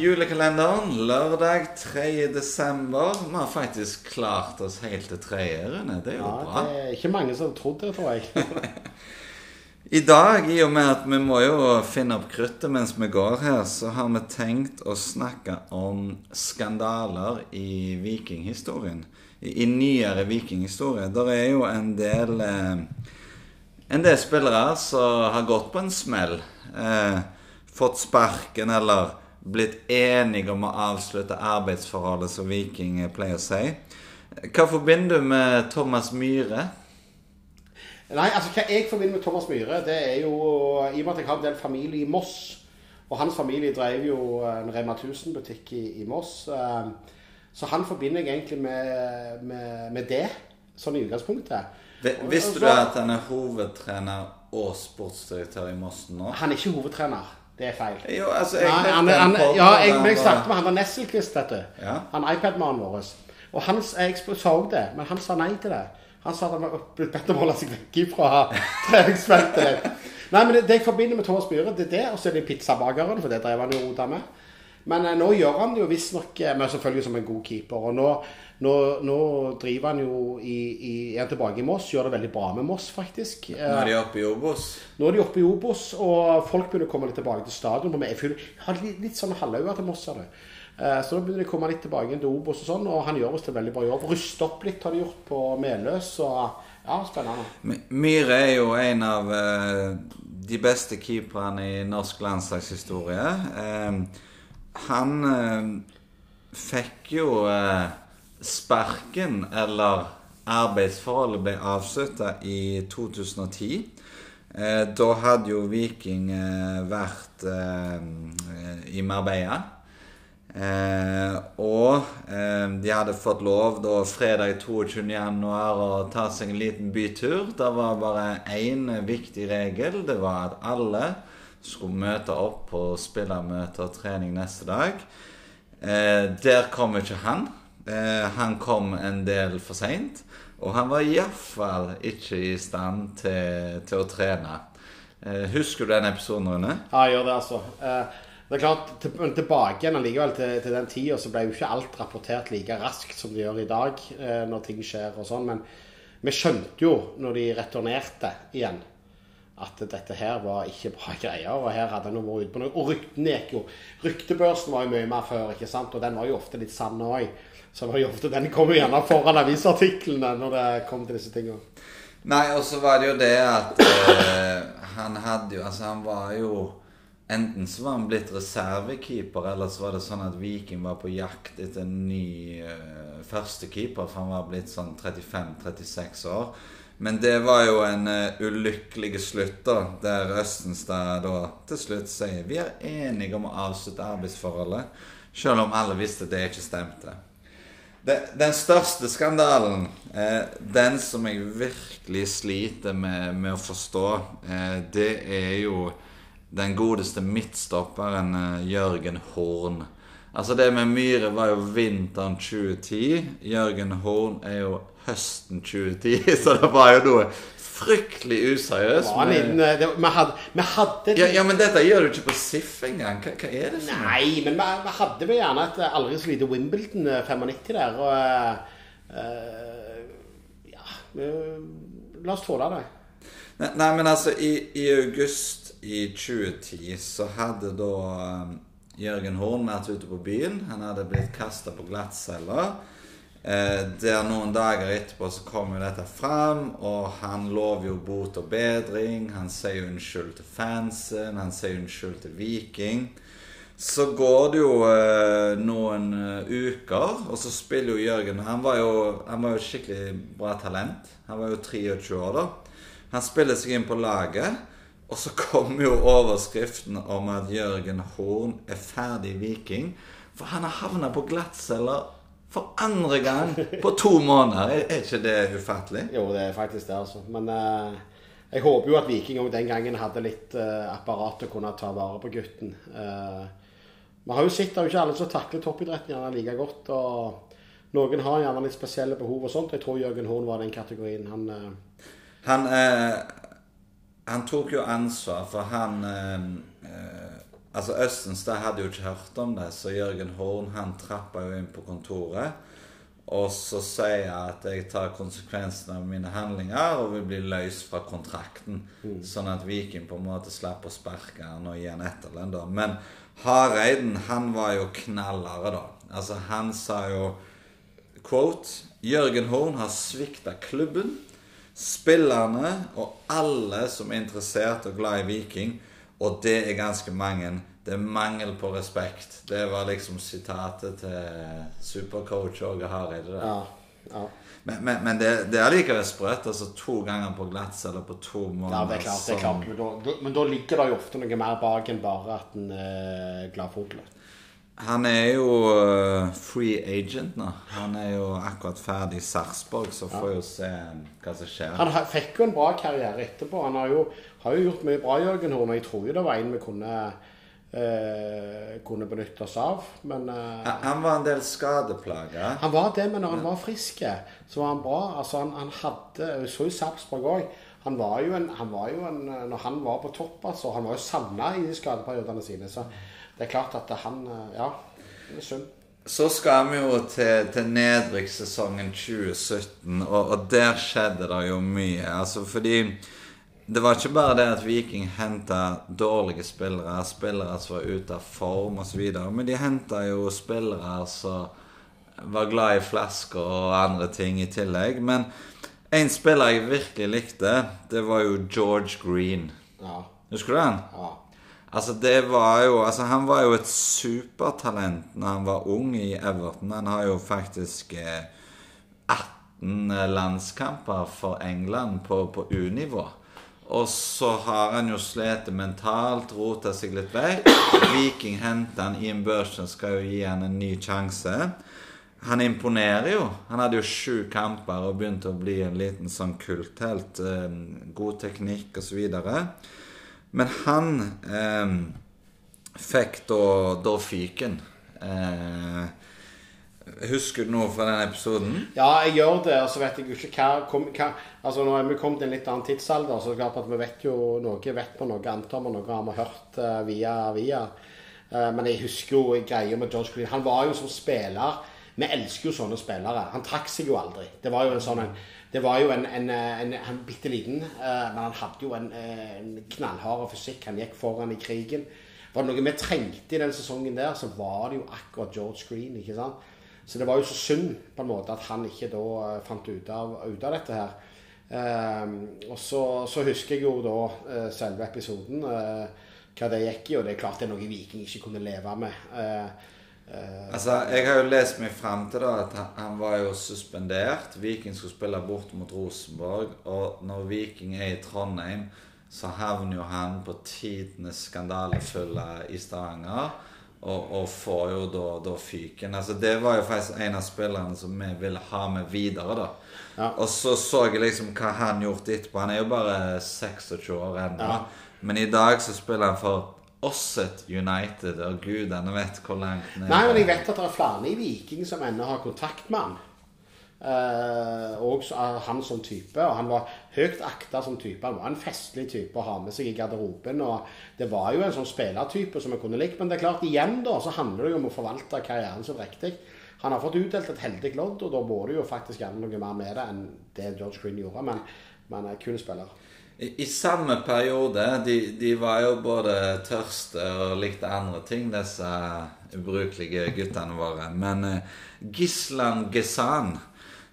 julekalenderen. Lørdag 3. desember. Vi har faktisk klart oss helt til tredje, Det er jo Ja, bra. det er ikke mange som har trodd det, tror jeg. I dag, i og med at vi må jo finne opp kruttet mens vi går her, så har vi tenkt å snakke om skandaler i vikinghistorien. I, i nyere vikinghistorie. Der er jo en del eh, En del spillere som har gått på en smell. Eh, fått sparken eller blitt enige om å avslutte arbeidsforholdet, som Viking pleier å si. Hva forbinder du med Thomas Myhre? Nei, altså Hva jeg forbinder med Thomas Myhre, det er jo I og med at jeg har en del familie i Moss, og hans familie drev jo en Rema 1000-butikk i, i Moss, eh, så han forbinder jeg egentlig med, med, med det, sånn i utgangspunktet. Visste du at han er hovedtrener og sportsdirektør i Moss nå? Han er ikke hovedtrener. Det er feil. Jo, altså, jeg Nei, han, han, ja, jeg, men jeg han snakket var- med han var Nesselquist, vet du. Ja. Han iPad-mannen vår. Og han, jeg òg det, men han sa nei til det. Han sa han var blitt bedt om å holde seg vekk fra treningsfeltet. Nei, men det, det jeg forbinder med Thomas Myhre, det er det, og så er det pizzabakeren, for det drev han jo rota med. Men eh, nå gjør han det jo visstnok eh, men selvfølgelig som en god keeper. Og nå, nå, nå driver han jo i, i, er han tilbake i Moss, gjør det veldig bra med Moss, faktisk. Nå er de oppe i Obos. nå er de oppe i Obos, og folk begynner å komme litt tilbake til stadion. Føler, jeg har litt, litt sånn halvøye til Moss. her, du. Eh, Så da begynner de å komme litt tilbake til Obos, og sånn, og han gjør oss til veldig bra jobb. Ruste opp litt har de gjort på Meløs. og ja, spennende. My- Myhre er jo en av eh, de beste keeperne i norsk landslagshistorie. Eh, han eh, fikk jo eh, sparken, eller arbeidsforholdet ble avslutta i 2010. Eh, da hadde jo Viking eh, vært eh, i Marbella. Eh, og eh, de hadde fått lov da fredag 22. januar å ta seg en liten bytur. Det var bare én viktig regel. Det var at alle skulle møte opp på spillermøte og trening neste dag. Eh, der kom ikke han. Eh, han kom en del for seint. Og han var iallfall ikke i stand til, til å trene. Eh, husker du den episoden, Rune? Ja, jeg gjør det, altså. Eh, Det er klart, til, Tilbake igjen allikevel til, til den tida så ble jo ikke alt rapportert like raskt som det gjør i dag eh, når ting skjer og sånn. Men vi skjønte jo når de returnerte igjen at dette her var ikke bra greier. Og her hadde han vært ute på noe. Og ryktene gikk jo. Ryktebørsen var jo mye mer før, ikke sant. Og den var jo ofte litt sann òg. Så var jo ofte, den kom jo gjerne foran avisartiklene når det kom til disse tingene. Nei, og så var det jo det at eh, han hadde jo Altså, han var jo Enten så var han blitt reservekeeper, eller så var det sånn at Viking var på jakt etter en ny uh, førstekeeper, for han var blitt sånn 35-36 år. Men det var jo en uh, ulykkelig slutt, da, der Østenstad da til slutt sier vi er enige om å avslutte arbeidsforholdet, selv om alle visste det ikke stemte. Den, største skandalen, den som jeg virkelig sliter med, med å forstå, eh, det er jo den godeste midtstopperen eh, Jørgen Horn. Altså Det med Myhre var jo vinteren 2010. Jørgen Horn er jo høsten 2010, så det var jo noe fryktelig useriøs. useriøst. var med- liten, eh, det, vi hadde, vi hadde ja, ja, men dette gjør du ikke på SIF engang. Hva, hva er det for noe? Nei, men vi, vi hadde vel gjerne et eh, aldri så lite Wimbledon eh, 95 der. Og uh, ja vi- La oss tåle det. Nei, nei, men altså, i, i august i 2010 så hadde da um, Jørgen Horn vært ute på byen. Han hadde blitt kasta på glattcella. Eh, der noen dager etterpå så kom jo dette fram, og han lover jo bot og bedring. Han sier unnskyld til fansen, han sier unnskyld til Viking. Så går det jo eh, noen eh, uker, og så spiller jo Jørgen Han var jo, han skikkelig bra talent. Han var jo 23 år da. Han spiller seg inn på laget, og så kommer jo overskriften om at Jørgen Horn er ferdig Viking. For han har havna på glattceller for andre gang på to måneder. Er, er ikke det ufattelig? Jo, det er faktisk det, altså. Men eh, jeg håper jo at Viking òg den gangen hadde litt eh, apparat til å kunne ta vare på gutten. Eh, vi har jo sett det er jo ikke alle som takler toppidretten gjerne like godt. og Noen har gjerne litt spesielle behov og sånt. Jeg tror Jørgen Horn var den kategorien. Han eh, Han, eh, han tok jo ansvar, for han eh, eh, Altså Østenstad hadde jo ikke hørt om det, så Jørgen Horn han trappa jo inn på kontoret. Og så sier jeg at jeg tar konsekvensene av mine handlinger og vil bli løs fra kontrakten. Sånn at Viking på en måte slapp å sparke han og gi han etterlønn. da. Men Hareiden, han var jo knallere, da. Altså, han sa jo Quote Jørgen Horn har svikta klubben, spillerne og alle som er interessert og glad i Viking. Og det er ganske mange. Det er mangel på respekt. Det var liksom sitatet til supercoach Åge Hareide. Ja. ja. Men, men, men det, det er likevel sprøtt. Altså to ganger på glattcelle på to måneder. Ja, det er klart. det er klart. Men, da, men da ligger det jo ofte noe mer bak enn bare at en er glad fotball. Han er jo eh, free agent nå. Han er jo akkurat ferdig i Sarpsborg, så får jo se hva som skjer. Han fikk jo en bra karriere etterpå. Han har jo, har jo gjort mye bra, Jørgen Horn. Jeg tror jo det var en vi kunne, eh, kunne benytte oss av. Men eh, Han- var en del skadeplager. han var det, men når han var frisk, så var han bra. Altså, han, han hadde Vi så jo Sarpsborg òg. Han var jo en, han var jo en Når han var på topp, altså Han var jo savna i de skadeperiodene sine. Så det er klart at han eh, Ja, det er synd. Så skal vi jo til, til nedrykkssesongen 2017, og, og der skjedde det jo mye. Altså fordi det var ikke bare det at Viking henta dårlige spillere, spillere som var ute av form osv., men de henta jo spillere som var glad i flasker og andre ting i tillegg. Men en spiller jeg virkelig likte, det var jo George Green. Ja. Husker du han? ja. Altså det var jo Altså Han var jo et supertalent når han var ung i Everton. Han har jo faktisk eh, 18 landskamper for England på, på U-nivå. Og så har han jo slitt mentalt, rota seg litt vekk. Viking henter han. Ian Burton skal jo gi han en ny sjanse. Han imponerer jo. Han hadde jo sju kamper og begynte å bli en liten sånn kulthelt. Eh, god teknikk osv. Men han eh, fikk da, da fyken. Eh, husker du noe fra den episoden? Ja, jeg gjør det, og så vet jeg jo ikke hva, kom, hva Altså Nå er vi kommet i en litt annen tidsalder, så klart at vi vet jo noe vet på noe, antar vi noe har vi hørt eh, via via. Eh, men jeg husker jo greia med George Green. Han var jo som spiller Vi elsker jo sånne spillere. Han trakk seg jo aldri. Det var jo en sånn en, det var jo en, en, en, en bitte liten, eh, men han hadde jo en, eh, en knallhard fysikk. Han gikk foran i krigen. Var det noe vi trengte i den sesongen der, så var det jo akkurat George Green. ikke sant? Så det var jo så synd på en måte at han ikke da eh, fant ut av, ut av dette her. Ehm, og så, så husker jeg jo da selve episoden, hva det gikk i. Og det er klart det er noe Viking ikke kunne leve med. Eh, Altså, Jeg har jo lest meg fram til da at han, han var jo suspendert. Viking skulle spille bort mot Rosenborg. Og når Viking er i Trondheim, så havner jo han på tidenes skandalefulle i Stavanger. Og, og får jo da, da fyken. Altså Det var jo faktisk en av spillerne som vi ville ha med videre. da Ja. Og så så jeg liksom hva han gjorde etterpå. Han er jo bare 26 år ennå. Ja. Men i dag så spiller han for Osset United, og gud gudene vet hvor langt ned Nei, men jeg vet at det er flere i Viking som ennå har kontakt med han. Eh, og han som type. Og han var høyt akta som type. Han var en festlig type å ha med seg i garderoben. Og det var jo en sånn spillertype som jeg kunne likt. Men det er klart, igjen da, så handler det jo om å forvalte karrieren sin riktig. Han har fått utdelt et heldig lodd, og da må du jo faktisk gjerne noe mer med det enn det George Green gjorde. Men, men eh, kul spiller. I, samme periode de, de var jo både tørste og likte andre ting, disse ubrukelige guttene våre. Men eh, Gislan Gesan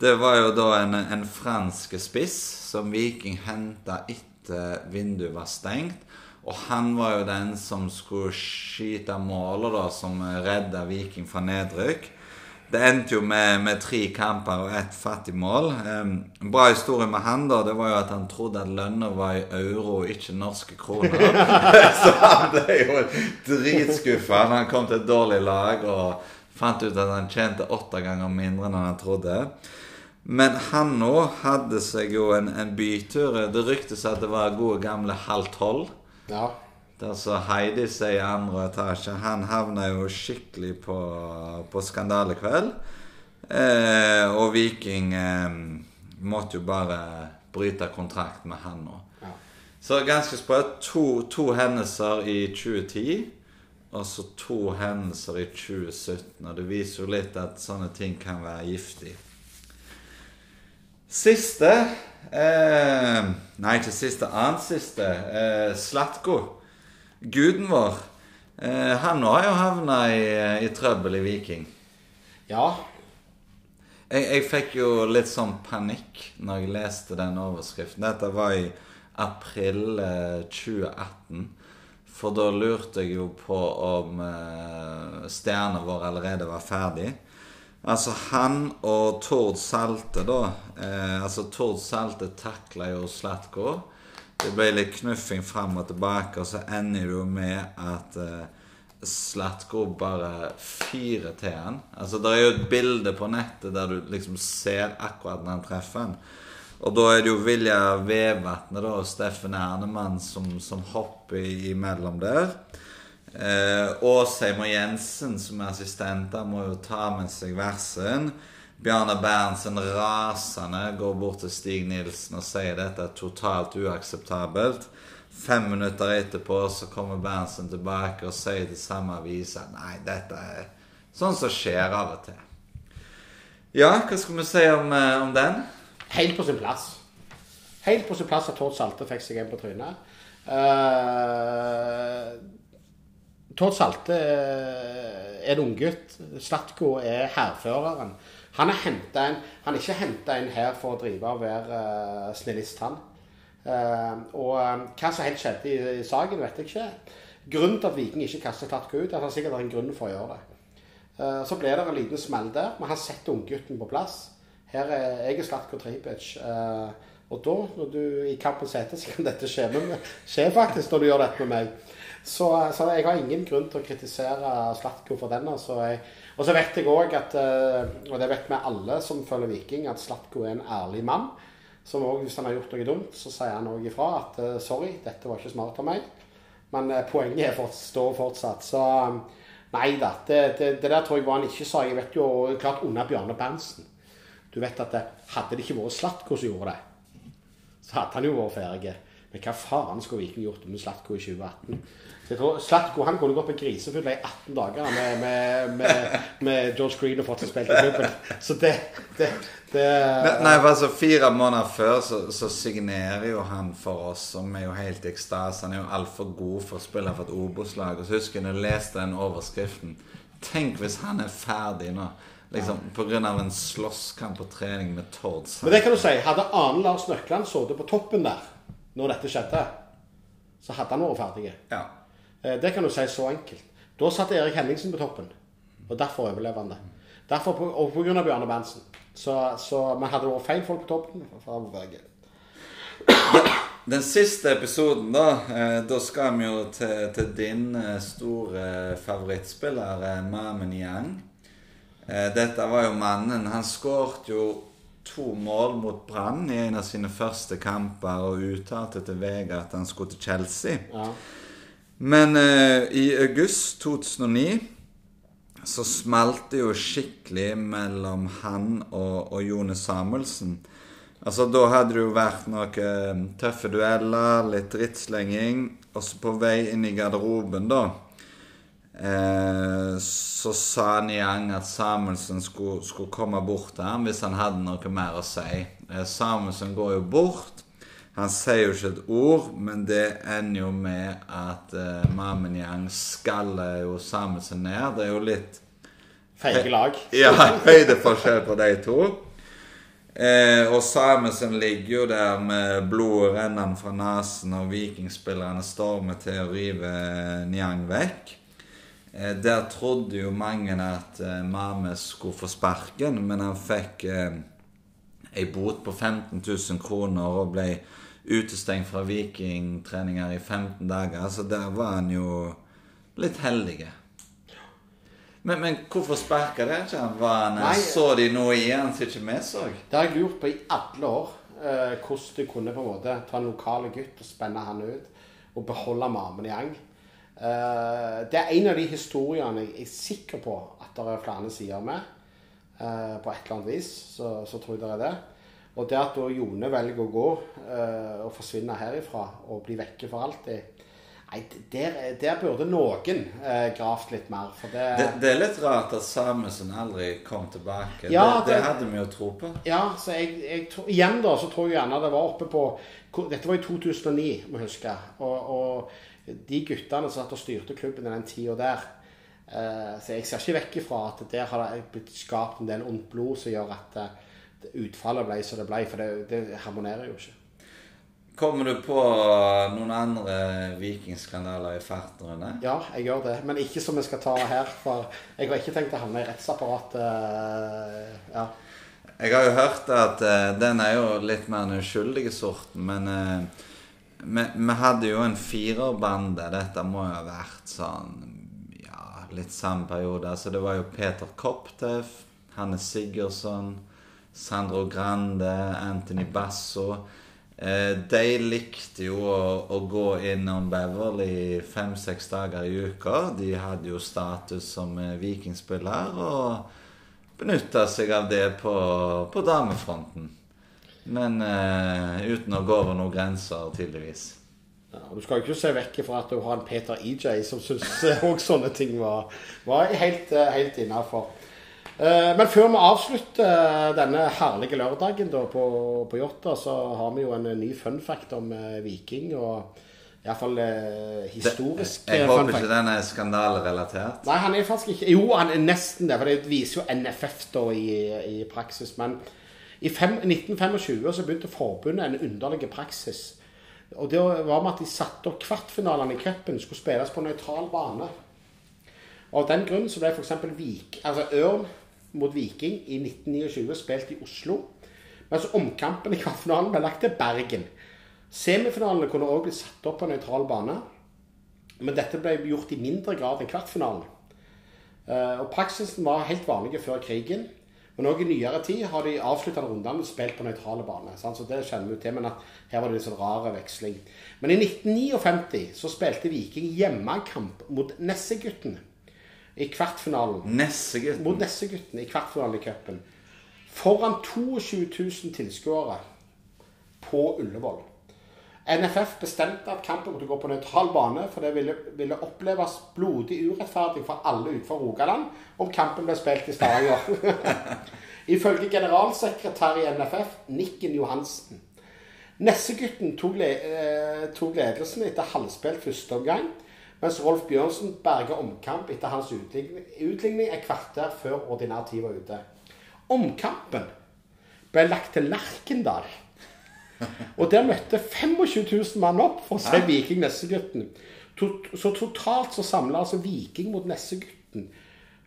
det var jo da en, en fransk spiss som Viking henta etter vinduet var stengt. Og han var jo den som skulle skyte målet, da, som redda Viking fra nedrykk. Det endte jo med, med tre kamper og ett fattig mål. Um, en bra historie med han da, det var jo at han trodde at lønna var i euro og ikke norske kroner. Så han ble jo dritskuffa når han kom til et dårlig lag og fant ut at han tjente åtte ganger mindre enn han trodde. Men han nå hadde seg jo en, en bytur. Det ryktes at det var gode gamle halv tolv. Ja. Der så Heidi sier i andre etasje. Han havna jo skikkelig på, på skandalekveld. Eh, og Viking eh, måtte jo bare bryte kontrakt med han nå. Ja. Så ganske sprøtt. To, to hendelser i 2010. og så to hendelser i 2017. Og det viser jo litt at sånne ting kan være giftig. Siste eh, Nei, ikke siste. Annet siste. Eh, Slatko. Guden vår. Eh, han har jo havna i, i, trøbbel i Viking. Ja. Jeg, jeg, fikk jo litt sånn panikk når jeg leste den overskriften. Dette var i april 2018. Eh, For da lurte jeg jo på om eh, stjerna vår allerede var ferdig. Altså, han og Tord Salte, da eh, Altså, Tord Salte takla jo Slatko. Det ble litt knuffing frem og tilbake, og så ender det jo med at uh, Slatko bare fyrer til han. Altså, Det er jo et bilde på nettet der du liksom ser akkurat når han treffer han. Og da er det jo Vilja Vevatnet og Steffen Ernemann som, som hopper imellom der. Eh, Åsheim og Jensen, som er assistenter, må jo ta med seg versen. Bjarne Berntsen rasende går bort til Stig Nilsen og sier dette er totalt uakseptabelt. Fem minutter etterpå så kommer Berntsen tilbake og sier til samme avis nei, dette er sånn som skjer av og til. Ja, hva skal vi si om, eh, om den? Helt på sin plass. Helt på sin plass at Tord Salte fikk seg en på trynet. Uh, Tord Salte er en unggutt. Slatko er hærføreren. Han er, en, han er ikke henta inn her for å drive og være uh, snillist, han. Uh, og uh, hva som helt skjedde i, i, saken, vet jeg ikke. Grunnen til at Viking ikke kaster Slatko ut, er at han sikkert har en grunn for å gjøre det. Uh, så ble det en liten smell der, men han setter unggutten på plass. Her er jeg er Slatko Tripic. og da, når du i kampens hete, så kan dette skje, med, skje faktisk når du gjør dette med meg. Så, så, jeg har ingen grunn til å kritisere Slatko for den. Altså. Og så vet jeg òg at, eh, og det vet vi alle som følger Viking, at Slatko er en ærlig mann. Som òg, hvis han har gjort noe dumt, så sier han òg ifra at eh, sorry, dette var ikke smart av meg. Men eh, poenget er står fortsatt. Så nei da. Det, det, det, der tror jeg var han ikke sa. Jeg vet jo klart under Bjarne Berntsen. Du vet at det, hadde det ikke vært Slatko som gjorde det, så hadde han jo vært ferdig. Men hva faen skulle Viking gjort med Slatko i 2018? Så jeg tror Slatko han kunne gått på grisefylla i 18 dager med, med, med, med, George Green og fått seg spilt i klubben. Så det, det, det Nei, altså Fire måneder før så, så, signerer jo han for oss, som er jo helt i ekstase. Han er jo altfor god for å spille for et Obos-lag. Og så husker jeg da jeg leste den overskriften. Tenk hvis han er ferdig nå. Liksom. Pga. en slåsskamp og trening med Tord. Men det kan du si. Hadde Arne Lars Nøkland sittet på toppen der når dette skjedde, så hadde han vært ferdig. Ja. Eh, det kan du si så enkelt. Da satt Erik Henningsen på toppen, og derfor overlever han det. Derfor, og pga. Bjarne Berntsen. Så, så men hadde vært feil folk på toppen. Den siste episoden, da. Eh, da skal vi jo til, til din eh, store favorittspiller, Mamen Yang. Dette var jo mannen. Han skåret jo to mål mot Brann i en av sine første kamper og uttalte til VG at han skulle til Chelsea. Ja. Men uh, i august 2009 så smalt det jo skikkelig mellom han og, og Jone Samuelsen. Altså, Da hadde det jo vært noen eh, tøffe dueller, litt drittslenging. Og så på vei inn i garderoben, da Eh, så sa Niang at Samuelsen skulle, skulle, komme bort til ham hvis han hadde noe mer å si. Eh, Samuelsen går jo bort. Han sier jo ikke et ord, men det ender jo med at eh, Mamen Yang skaller jo Samuelsen ned. Det er jo litt Feige lag. ja, høydeforskjell på de to. Eh, og Samuelsen ligger jo der med blodet rennende fra nesen, og vikingspillerne stormer til å rive Niang vekk. Eh, der trodde jo mange at eh, Mames skulle få sparken, men han fikk eh, ei bot på 15 000 kroner og ble utestengt fra vikingtreninger i 15 dager. Så der var han jo litt heldig. Men, men hvorfor sparka det ikke han? så de noe i han som ikke vi så? Det har jeg lurt på i alle år. Eh, hvordan du kunne på en måte ta en lokale gutt og spenne han ut og beholde mamen i ang. Uh, det er en av de historiene jeg er sikker på at det er flere sider med. Uh, på et eller annet vis så, så, tror jeg det er det. Og det at da Jone velger å gå uh, og forsvinne herifra og bli vekke for alltid Nei, der, der burde noen eh, gravd litt mer, for det, Det, det er litt rart at Samuelsen aldri kom tilbake. Ja, det, det hadde vi jo tro på. Ja, så jeg, jeg igjen da, så tror jeg gjerne det var oppe på Dette var i 2009, må jeg huske. Og, og de guttene som satt og styrte klubben i den tida der eh, Så jeg ser ikke vekk ifra at der har det blitt skapt en del ondt blod som gjør at eh, utfallet ble som det ble. For det, det harmonerer jo ikke. Kommer du på noen andre vikingskandaler i farten? Ja, jeg gjør det. Men ikke som vi skal ta her. For jeg har ikke tenkt å havne i rettsapparatet. eh, Ja. Jeg har jo hørt at eh, den er jo litt mer den uskyldige sorten, men eh, vi, hadde jo en firerbande. Dette må jo ha vært sånn Ja, litt samme periode. Så det var jo Peter Kopteff, Hanne Sigurdsson, Sandro Grande, Anthony Basso. Eh, de likte jo å, å gå innom Beverly fem-seks dager i uka. De hadde jo status som eh, vikingspiller. og benytta seg av det på, på damefronten. Men uh, uten å gå over noen grenser, tydeligvis. Ja, Du skal jo ikke se vekk fra at du har en Peter EJ som syns òg sånne ting var, var helt, eh, helt innafor. Men før vi avslutter denne herlige lørdagen da på, på Jåtta, så har vi jo en ny fun fact om uh, Viking. Og iallfall eh, historisk Jeg fact Jeg håper ikke den er skandalerelatert. Nei, han er faktisk ikke Jo, han er nesten det, for det viser jo NFF da i, i praksis. Men i fem, 1925 så begynte forbundet en underlig praksis. Og det var med at de satte opp kvartfinalene i cupen skulle spilles på nøytral bane. Og av den grunn så ble f.eks. Altså Ørn mot Viking i 1929 spilt i Oslo. Mens omkampen i kvartfinalen ble lagt til Bergen. Semifinalene kunne òg bli satt opp på nøytral bane. Men dette ble gjort i mindre grad enn kvartfinalen. Eh, Og praksisen var helt vanlig før krigen. Men òg i nyere tid har de avsluttende rundene spilt på nøytrale bane. sant? Så det kjenner vi til, men at her var det en sånn rar veksling. Men i 1959 så spilte Viking hjemmekamp mot Nessegutten i kvartfinalen. Mot Nessegutten. Nessegutten i kvartfinalen i cupen. Foran 22 000 tilskuere på Ullevål. NFF bestemte at kampen måtte gå på nøytral bane, for det ville, ville oppleves blodig urettferdig for alle utenfor Rogaland om kampen ble spilt i Stavanger. Ifølge generalsekretær i NFF, Nikken Johansen. Nessegutten tok, le, eh, tok ledelsen etter halvspilt første omgang, mens Rolf Bjørnsen berga omkamp etter hans utligning, utligning et kvarter før ordinær tid var ute. Omkampen ble lagt til Lerkendal. Og der møtte 25 000 mann opp for å se Viking Nessegutten. Så totalt så samla altså Viking mot Nessegutten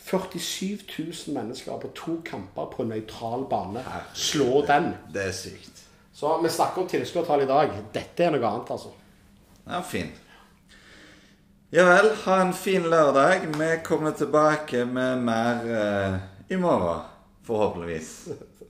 47 000 mennesker på to kamper på nøytral bane. Slå den. Det er sykt. Så vi snakker om tilskuertall i dag. Dette er noe annet, altså. Ja, fin. Ja vel, ha en fin lørdag. Vi kommer tilbake med mer eh, i morgen, forhåpentligvis.